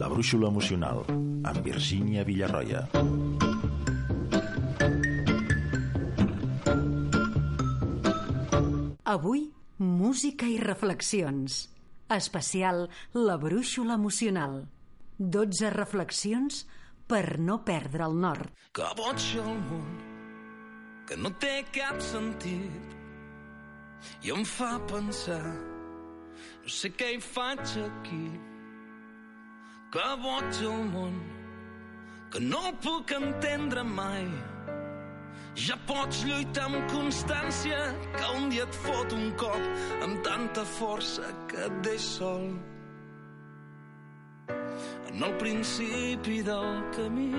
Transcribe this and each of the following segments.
La brúixola emocional, amb Virgínia Villarroya. Avui, música i reflexions. Especial La brúixola emocional. 12 reflexions per no perdre el nord. Que boig el món, que no té cap sentit i em fa pensar no sé què hi faig aquí que boig el món que no el puc entendre mai. Ja pots lluitar amb constància que un dia et fot un cop amb tanta força que et deix sol. En el principi del camí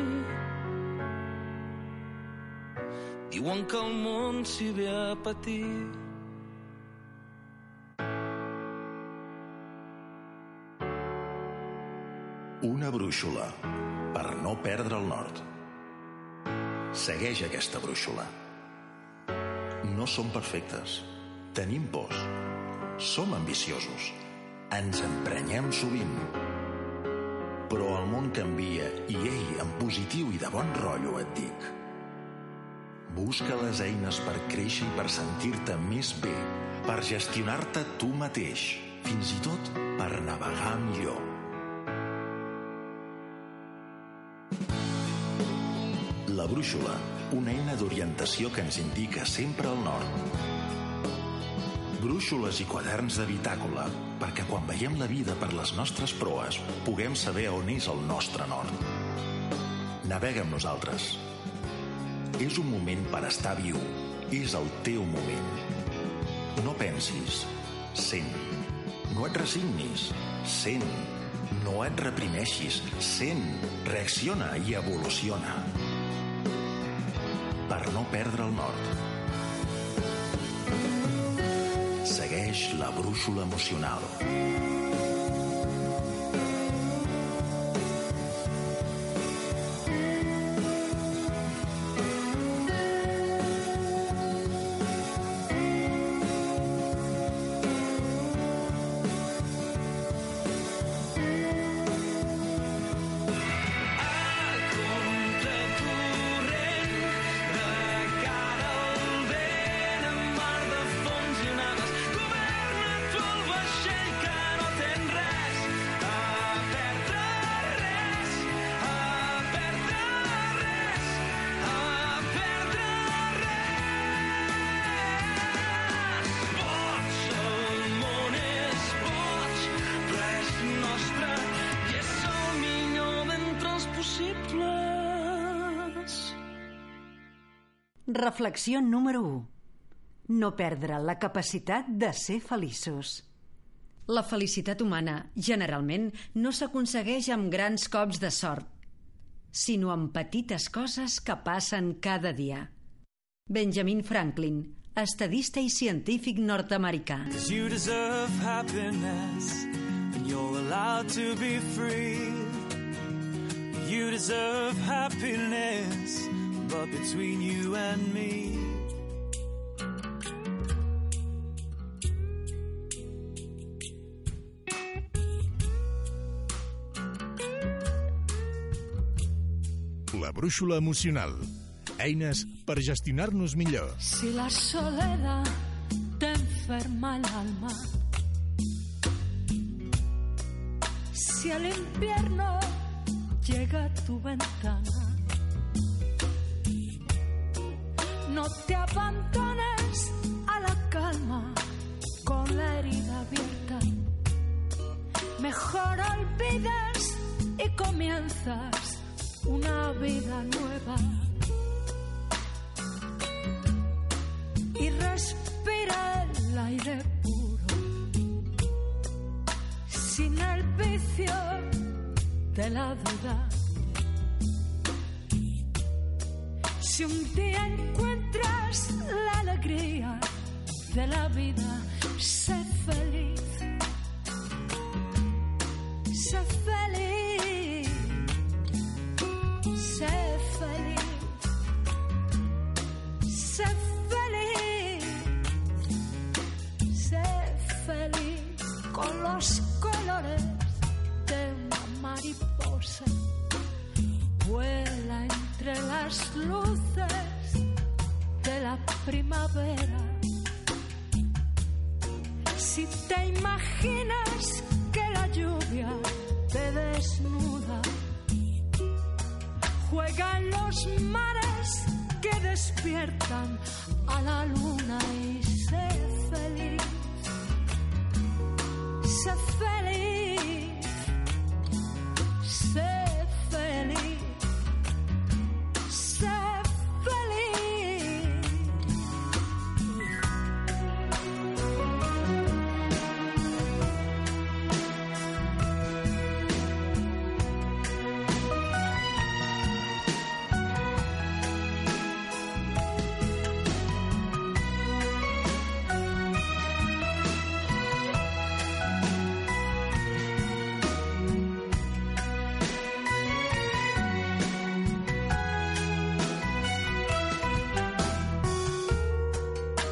diuen que el món s'hi ve a patir Una brúixola per no perdre el nord. Segueix aquesta brúixola. No som perfectes. Tenim pors. Som ambiciosos. Ens emprenyem sovint. Però el món canvia i, ei, en positiu i de bon rotllo et dic. Busca les eines per créixer i per sentir-te més bé, per gestionar-te tu mateix, fins i tot per navegar millor. La brúixola, una eina d'orientació que ens indica sempre el nord. Brúixoles i quaderns de bitàcola, perquè quan veiem la vida per les nostres proes puguem saber on és el nostre nord. Navega amb nosaltres. És un moment per estar viu. És el teu moment. No pensis. Sent. No et resignis. Sent. No et reprimeixis. Sent. Reacciona i evoluciona no perdre el nord. Segueix la brúixola emocional. Reflexió número 1. No perdre la capacitat de ser feliços. La felicitat humana, generalment, no s'aconsegueix amb grans cops de sort, sinó amb petites coses que passen cada dia. Benjamin Franklin, estadista i científic nord-americà. You deserve happiness and you're allowed to be free. You deserve happiness, but between you and me. La brúixola emocional. Eines per gestionar-nos millor. Si la soledad te enferma el alma, si el invierno llega a tu ventana, no te abandones a la calma con la herida abierta. Mejor olvidas y comienzas una vida nueva. y respira el aire puro sin el vicio de la duda. Si un día encuentras la alegría de la vida, sé feliz. Sé feliz. Sé feliz. Sé feliz. Sé feliz con los colores de una mariposa. vuela entre las luces de la primavera. Si te imaginas que la lluvia te desnuda, juega en los mares que despiertan a la luna y sé feliz. Sé feliz.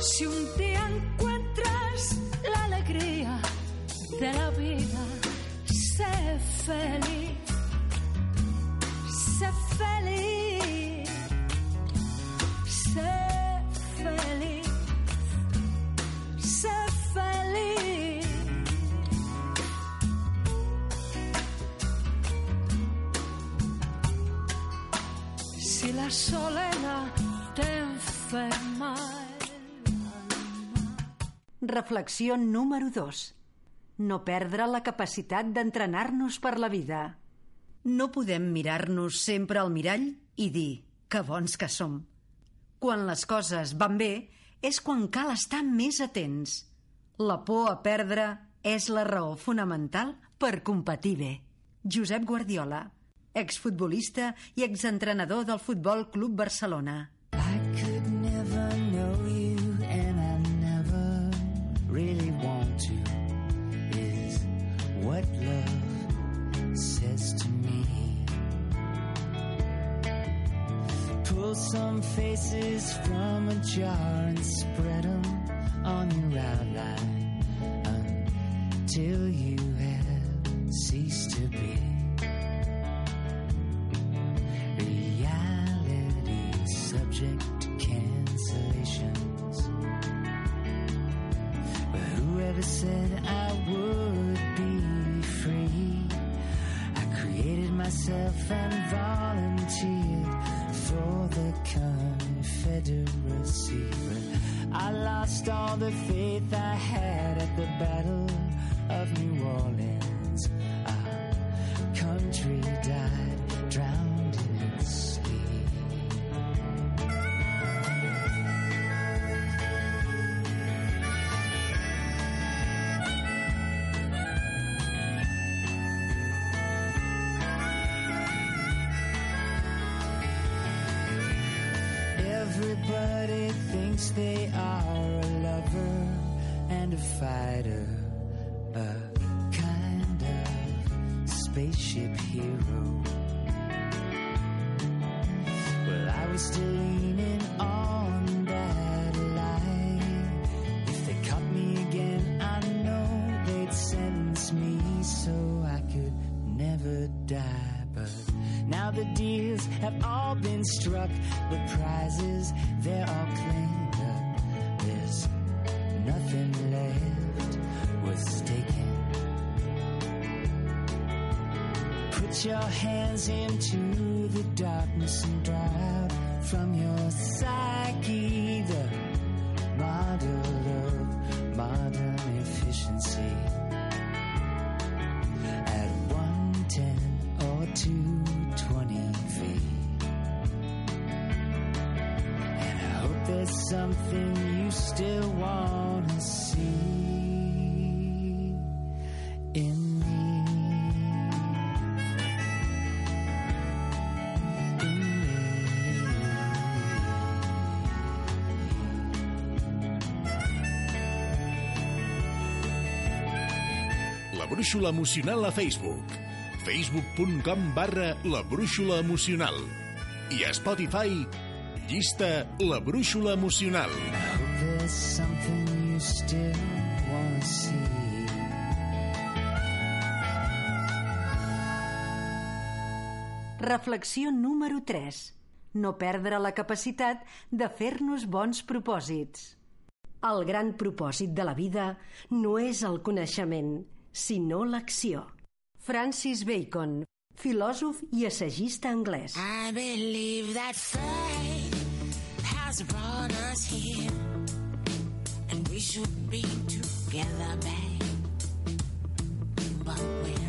Si un día encuentras la alegría de la vida, sé feliz. Reflexió número 2. No perdre la capacitat d'entrenar-nos per la vida. No podem mirar-nos sempre al mirall i dir que bons que som. Quan les coses van bé és quan cal estar més atents. La por a perdre és la raó fonamental per competir bé. Josep Guardiola, exfutbolista i exentrenador del Futbol Club Barcelona. Pull some faces from a jar and spread them on your outline until you have ceased to be. Reality subject to cancellations. But whoever said I would be free, I created myself and volunteered for the Confederacy. But I lost all the faith I had at the Battle of New Orleans. Our country died, they are a lover and a fighter, a kind of spaceship hero. Well, I was still leaning on that line. If they caught me again, I know they'd sentence me so I could never die. But now the deals have all been struck, the prizes they're Put your hands into the darkness and out from your psyche the model of modern efficiency. At 110 or 220 feet. And I hope there's something you still want to see Brúixola Emocional a Facebook, facebook.com barra La Brúixola Emocional i a Spotify, llista La Brúixola Emocional. Reflexió número 3. No perdre la capacitat de fer-nos bons propòsits. El gran propòsit de la vida no és el coneixement, sinó l'acció. Francis Bacon, filòsof i assagista anglès. I believe that fate has brought us here and we should be together, babe. But we're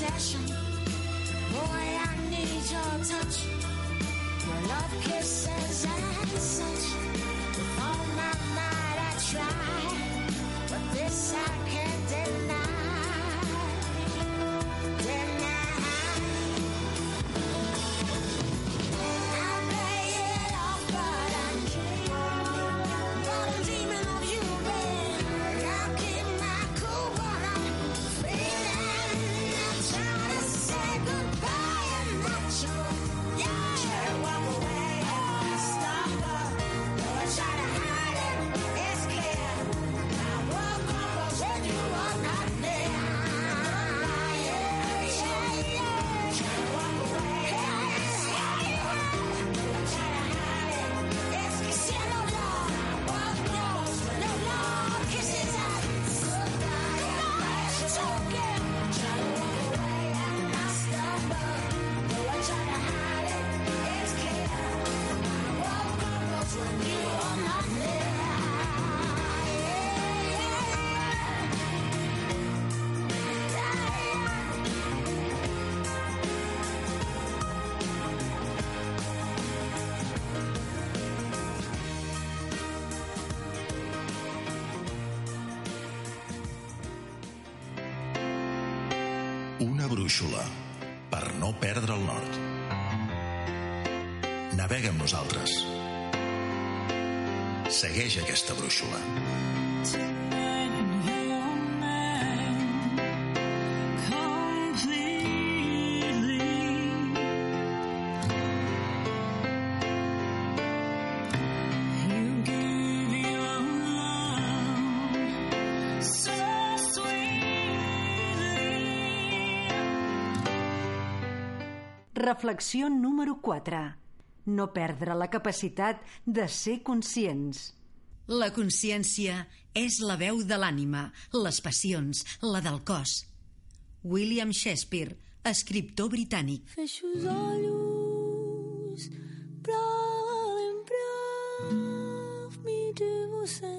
obsession. Boy, I need your touch. Your love kisses and such. With all my might, I try, but this I Una brúixola per no perdre el nord. Navega amb nosaltres. Segueix aquesta brúixola. Reflexió número 4. No perdre la capacitat de ser conscients. La consciència és la veu de l'ànima, les passions, la del cos. William Shakespeare, escriptor britànic. Feixo els olhos però l'emprof mi de você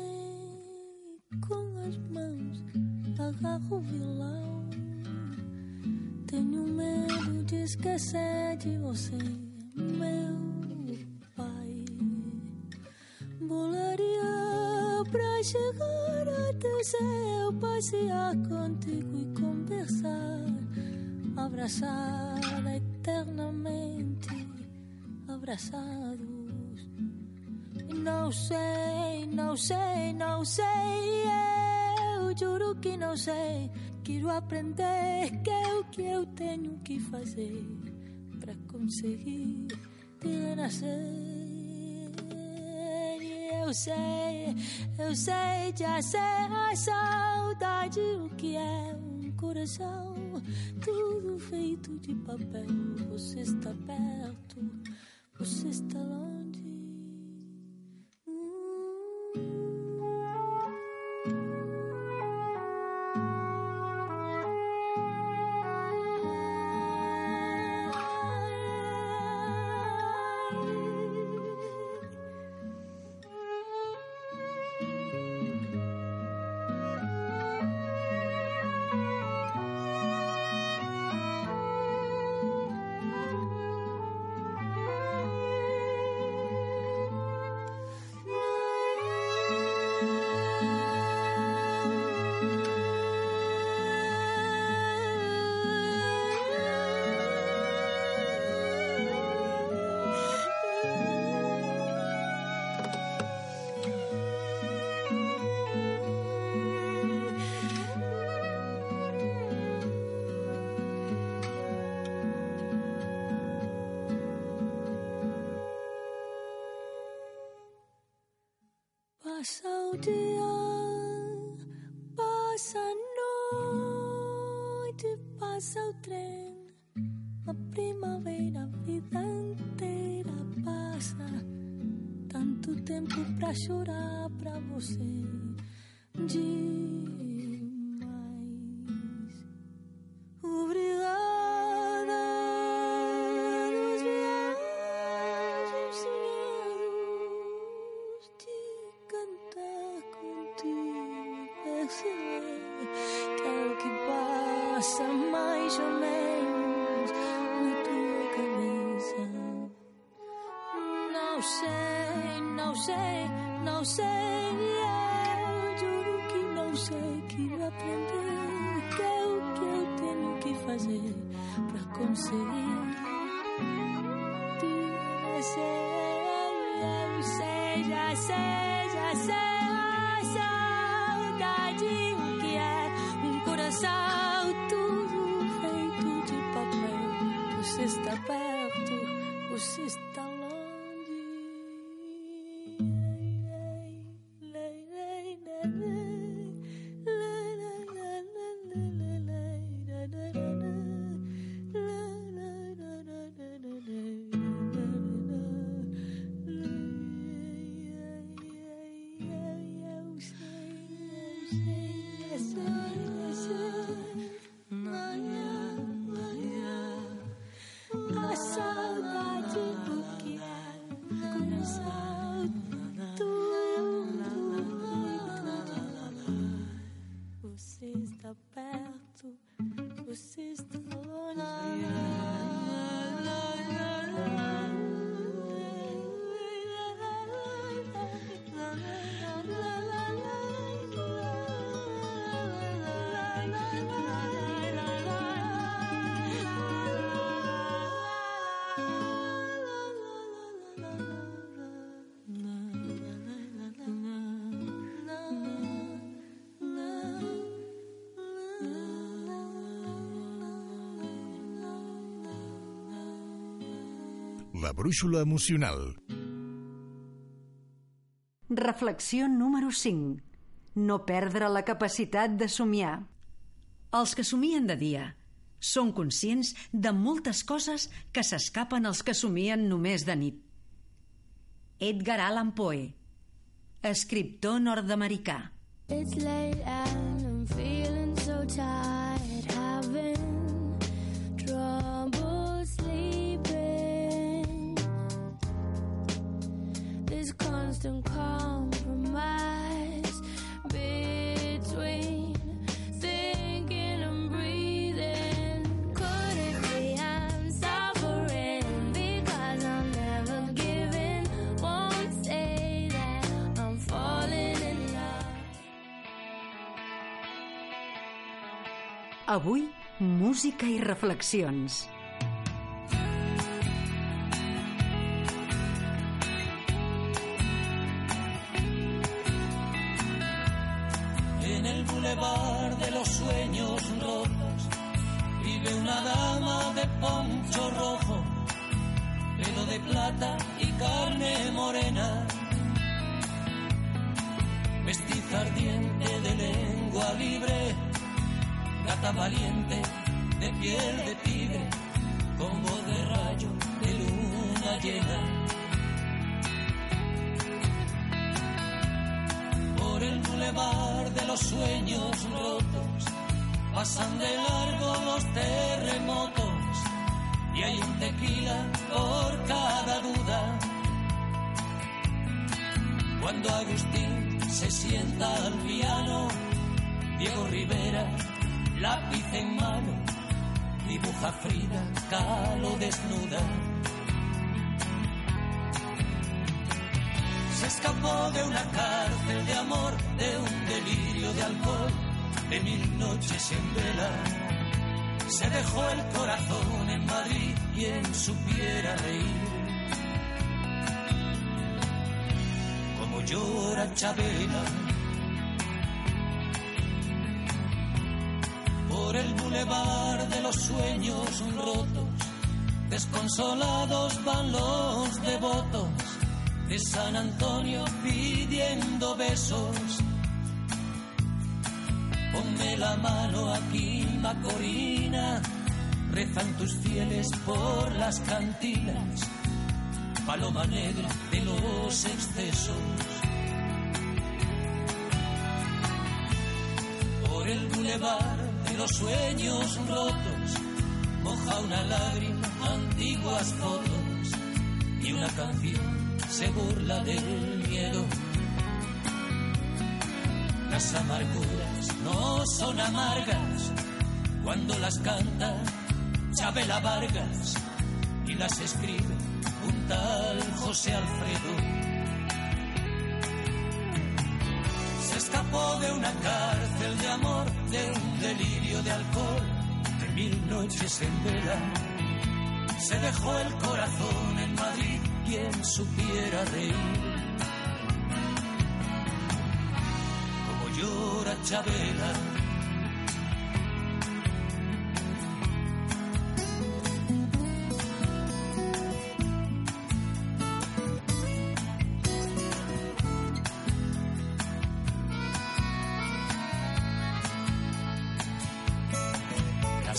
Com les mans agarro o Tenho medo de esquecer de você, meu pai. Volaria pra chegar até seu, passear contigo e conversar, abraçar eternamente, abraçados. Não sei, não sei, não sei, eu juro que não sei Quero aprender que é o que eu tenho que fazer para conseguir te renascer. Eu sei, eu sei, já sei a saudade, o que é um coração, tudo feito de papel. Você está perto, você está longe. Chorar pra você. Demais. La brúixola emocional. Reflexió número 5. No perdre la capacitat de somiar. Els que somien de dia són conscients de moltes coses que s'escapen als que somien només de nit. Edgar Allan Poe, escriptor nord-americà. It's late and Avui, música i reflexions. Por el bulevar de los sueños rotos, desconsolados van los devotos de San Antonio pidiendo besos. Ponme la mano aquí, Macorina, rezan tus fieles por las cantinas, paloma negra de los excesos. Bulevar de los sueños rotos, moja una lágrima, antiguas fotos y una canción se burla del miedo. Las amarguras no son amargas cuando las canta Chabela Vargas y las escribe un tal José Alfredo. De una cárcel de amor, de un delirio de alcohol, de mil noches en vela. Se dejó el corazón en Madrid quien supiera reír. Como llora Chabela.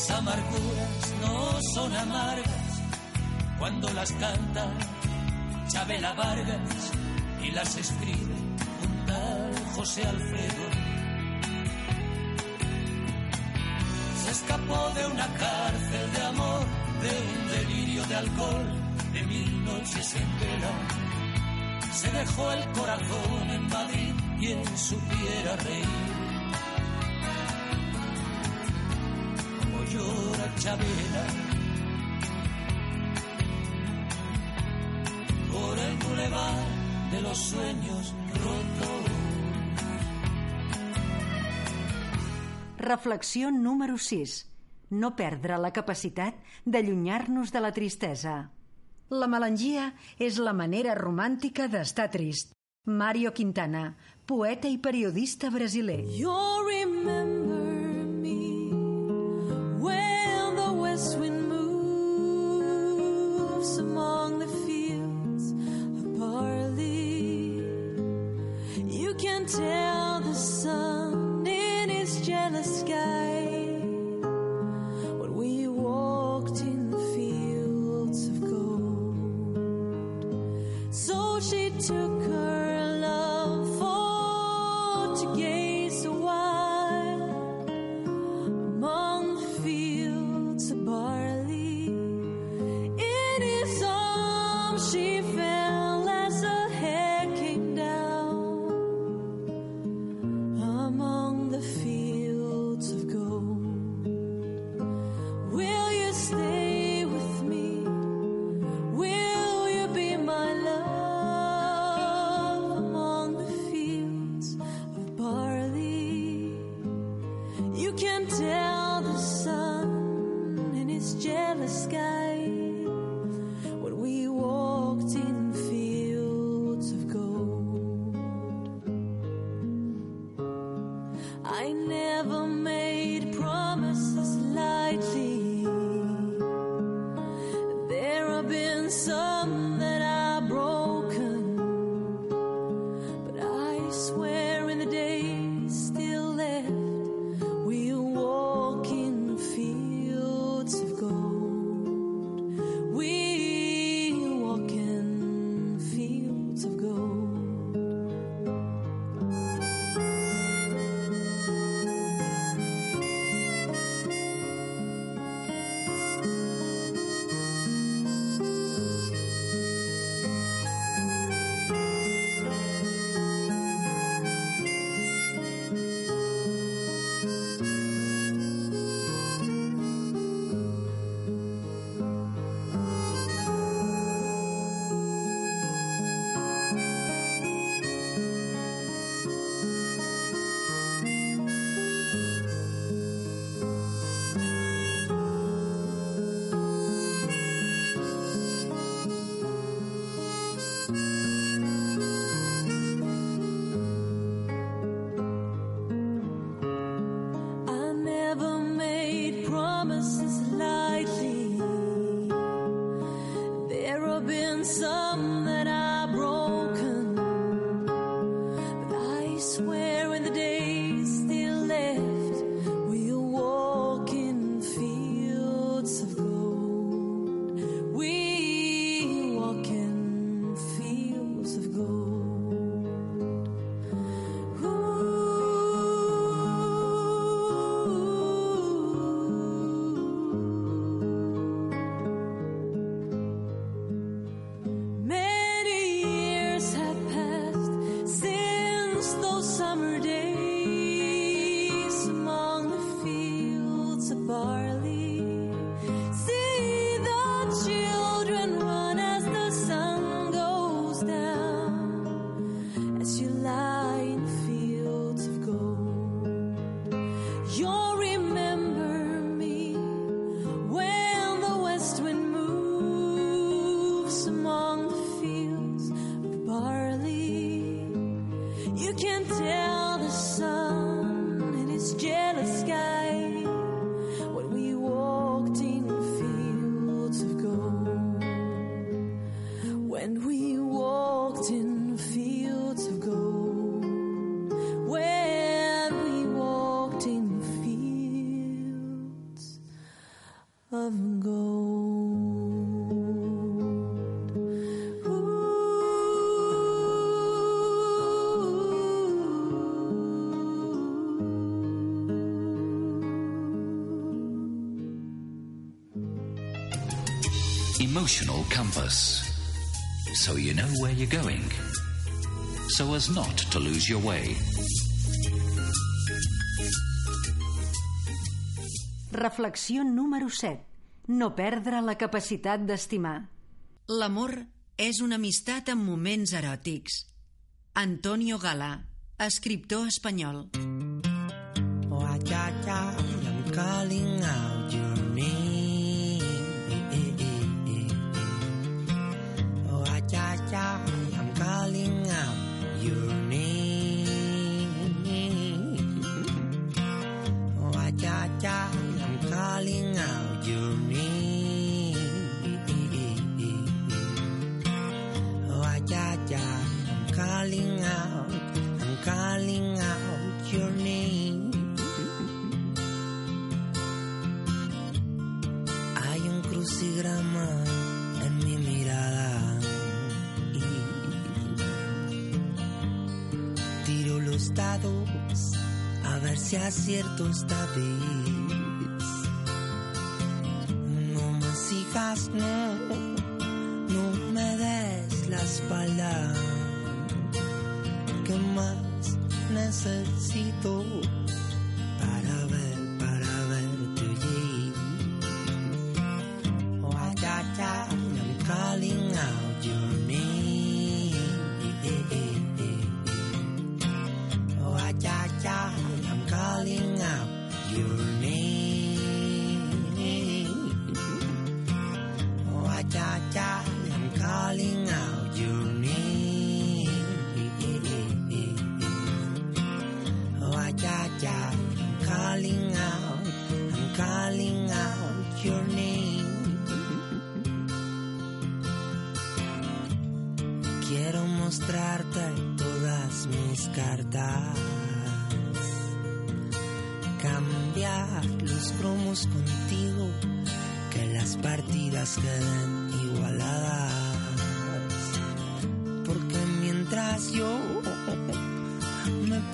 Las amarguras no son amargas cuando las canta Chabela Vargas y las escribe un tal José Alfredo. Se escapó de una cárcel de amor, de un delirio de alcohol, de mil noches en vela. Se dejó el corazón en Madrid, quien supiera reír. Chabela. por el bulevar de los sueños rotos. Reflexió número 6. No perdre la capacitat d'allunyar-nos de la tristesa. La melangia és la manera romàntica d'estar trist. Mario Quintana, poeta i periodista brasiler. You'll remember pretend emotional compass so you know where you're going, so as not to lose your way. Reflexió número 7. No perdre la capacitat d'estimar. L'amor és una amistat amb moments eròtics. Antonio Galà, escriptor espanyol. Oh, ja, ja, ja, calling out, I'm calling out your name. Hay un crucigrama en mi mirada y tiro los dados a ver si acierto esta vez. No me sigas, no. 塞西多。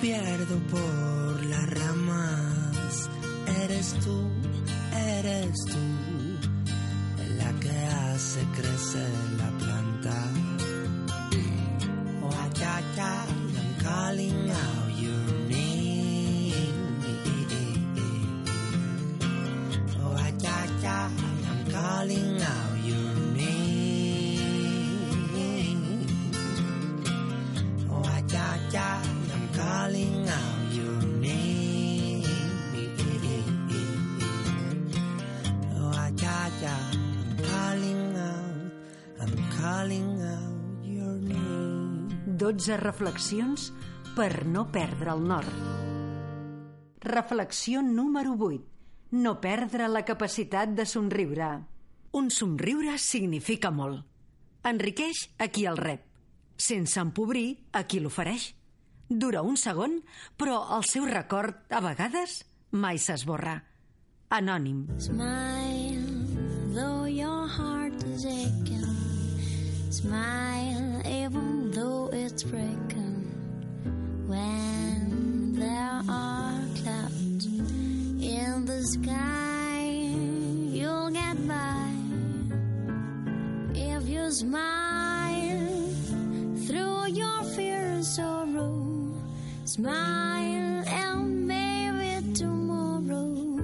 Pierdo por las ramas, eres tú, eres tú, la que hace crecer la planta. 12 reflexions per no perdre el nord. Reflexió número 8. No perdre la capacitat de somriure. Un somriure significa molt. Enriqueix a qui el rep, sense empobrir a qui l'ofereix. Dura un segon, però el seu record, a vegades, mai s'esborra. Anònim. Smile, though your heart is aching. Smile, though it's breaking. When there are clouds in the sky, you'll get by. If you smile through your fear and sorrow, smile and maybe tomorrow.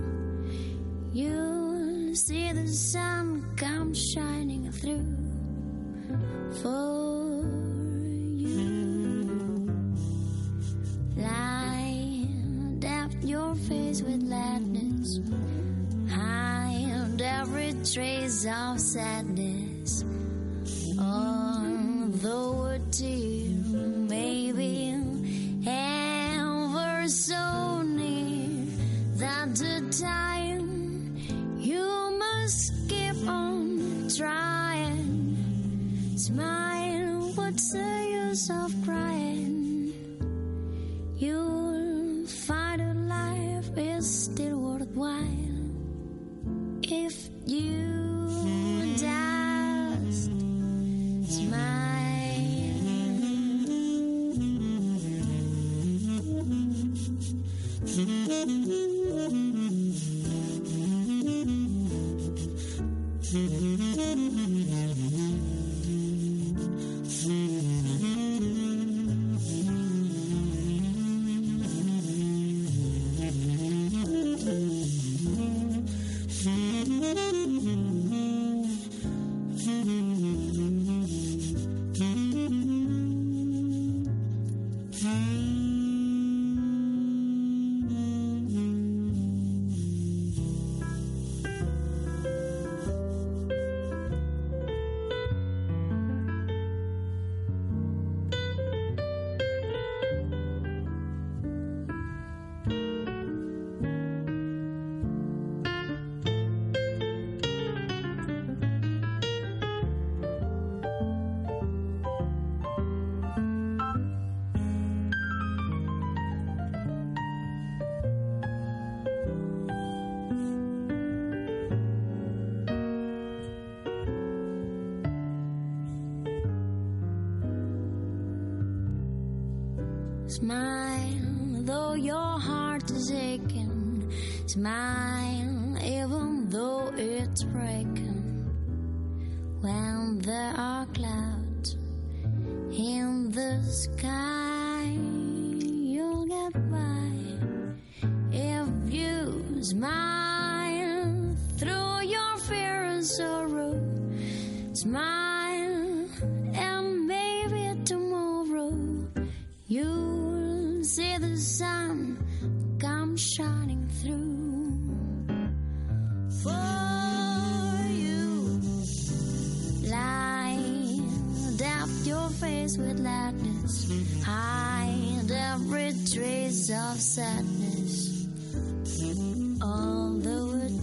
You'll see the sun come shining through trays of sadness.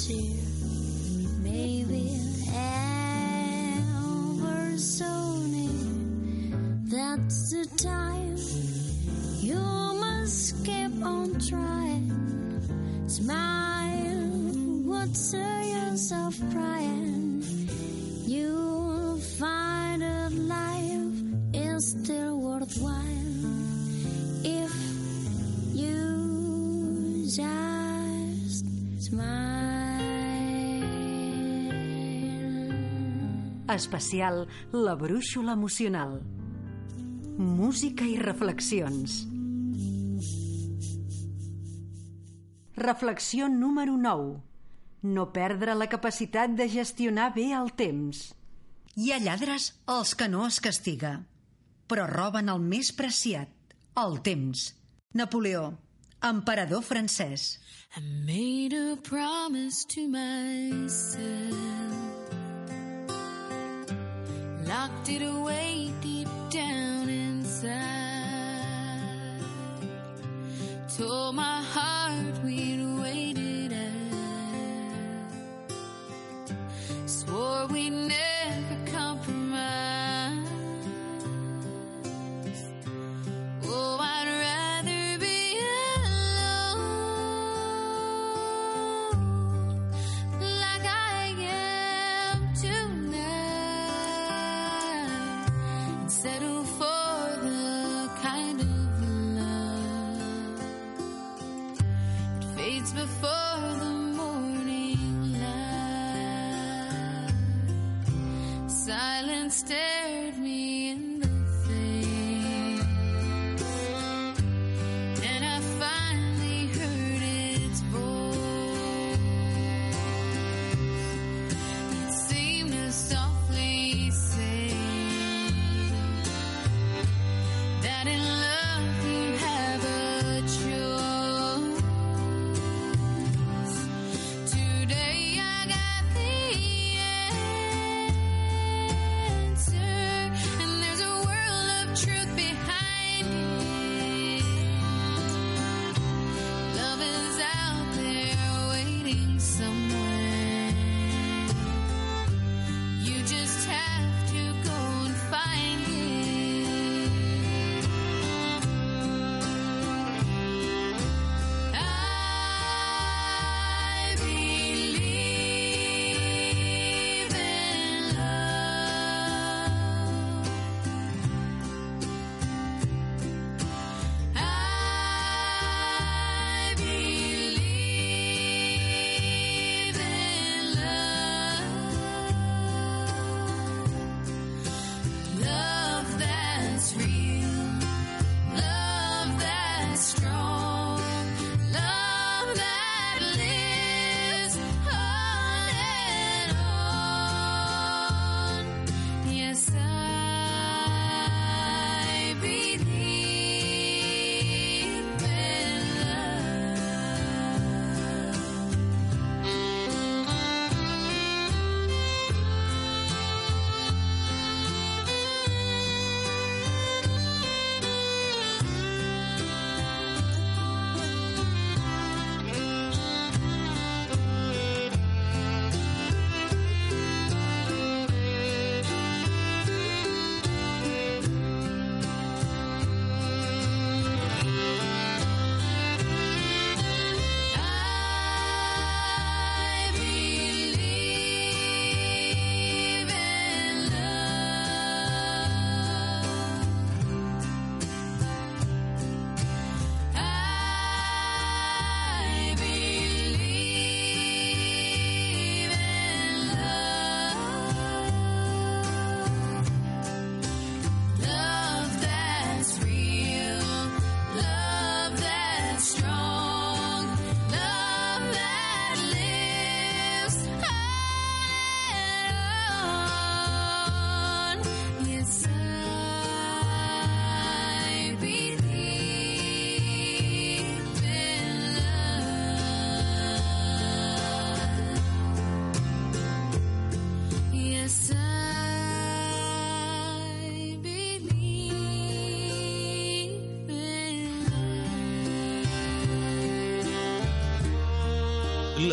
dear, ever so near. That's the time you must keep on trying. Smile, what's the use of pride? especial La brúixola emocional. Música i reflexions. Reflexió número 9. No perdre la capacitat de gestionar bé el temps. Hi ha lladres els que no es castiga, però roben el més preciat, el temps. Napoleó, emperador francès. I made a promise to myself locked it away deep down inside. Told my heart we'd waited out. Swore we never.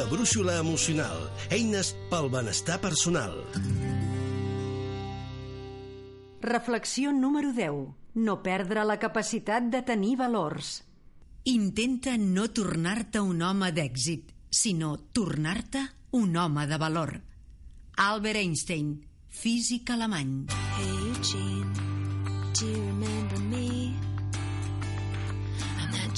brúixola emocional, eines pel benestar personal. Reflexió número 10. No perdre la capacitat de tenir valors. Intenta no tornar-te un home d'èxit, sinó tornar-te un home de valor. Albert Einstein, físic alemany. Hey Eugene,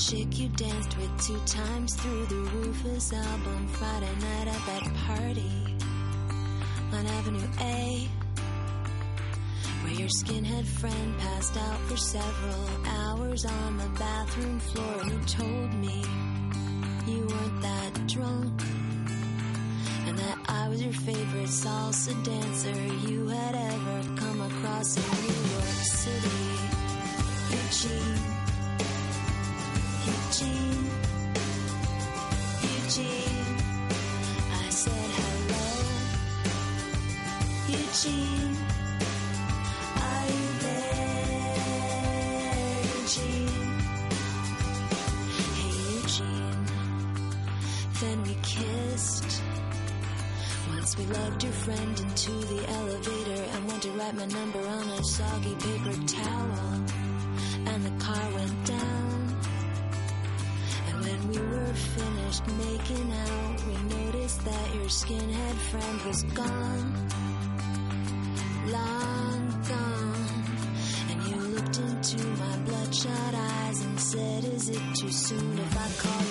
chick you danced with two times through the Rufus album Friday night at that party on Avenue A. Where your skinhead friend passed out for several hours on the bathroom floor you told me you weren't that drunk and that I was your favorite salsa dancer you had ever come across in New York City. Eugene, Eugene, Eugene. I said hello, Eugene. Are you there, Eugene? Hey, Eugene. Then we kissed. Once we lugged your friend into the elevator and went to write my number on a soggy paper towel. Making out, we noticed that your skinhead friend was gone. Long gone. And you looked into my bloodshot eyes and said, Is it too soon if I call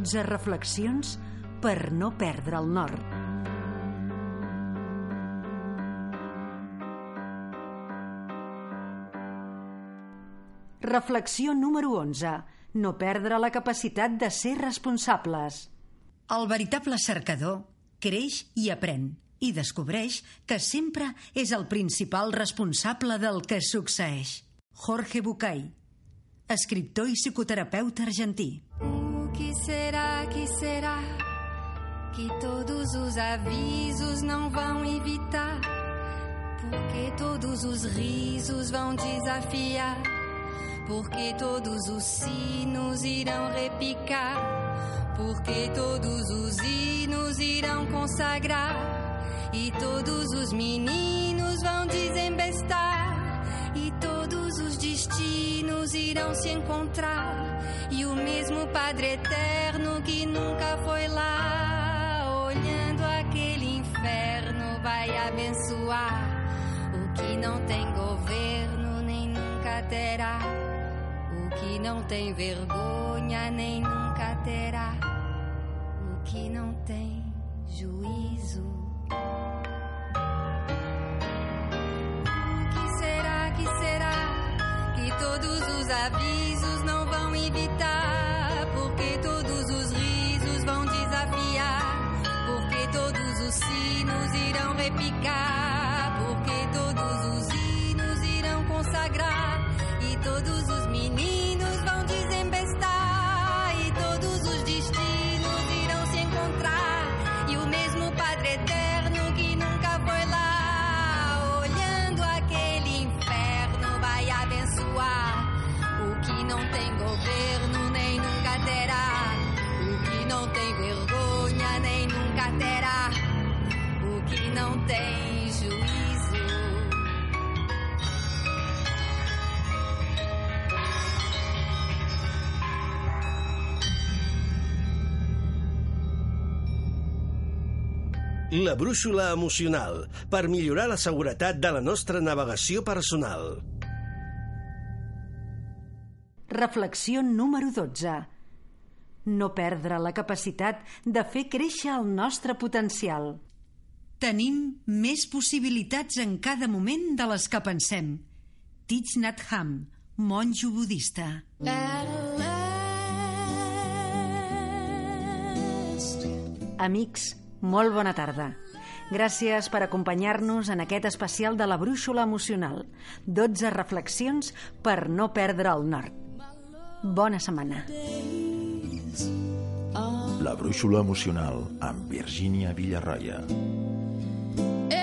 12 reflexions per no perdre el nord. Reflexió número 11. No perdre la capacitat de ser responsables. El veritable cercador creix i aprèn i descobreix que sempre és el principal responsable del que succeeix. Jorge Bucay, escriptor i psicoterapeuta argentí. O que será, que será que todos os avisos não vão evitar? Porque todos os risos vão desafiar? Porque todos os sinos irão repicar? Porque todos os hinos irão consagrar? E todos os meninos vão desembestar? Todos os destinos irão se encontrar? E o mesmo Padre Eterno que nunca foi lá, olhando aquele inferno, vai abençoar o que não tem governo nem nunca terá, o que não tem vergonha nem nunca terá, o que não tem juízo. Todos os avisos La brúixola emocional, per millorar la seguretat de la nostra navegació personal. Reflexió número 12. No perdre la capacitat de fer créixer el nostre potencial. Tenim més possibilitats en cada moment de les que pensem. Thich Nhat Hanh, monjo budista. Amics, molt bona tarda. Gràcies per acompanyar-nos en aquest especial de la brúixola emocional. 12 reflexions per no perdre el nord. Bona setmana. La brúixola emocional amb Virgínia Villarroia. And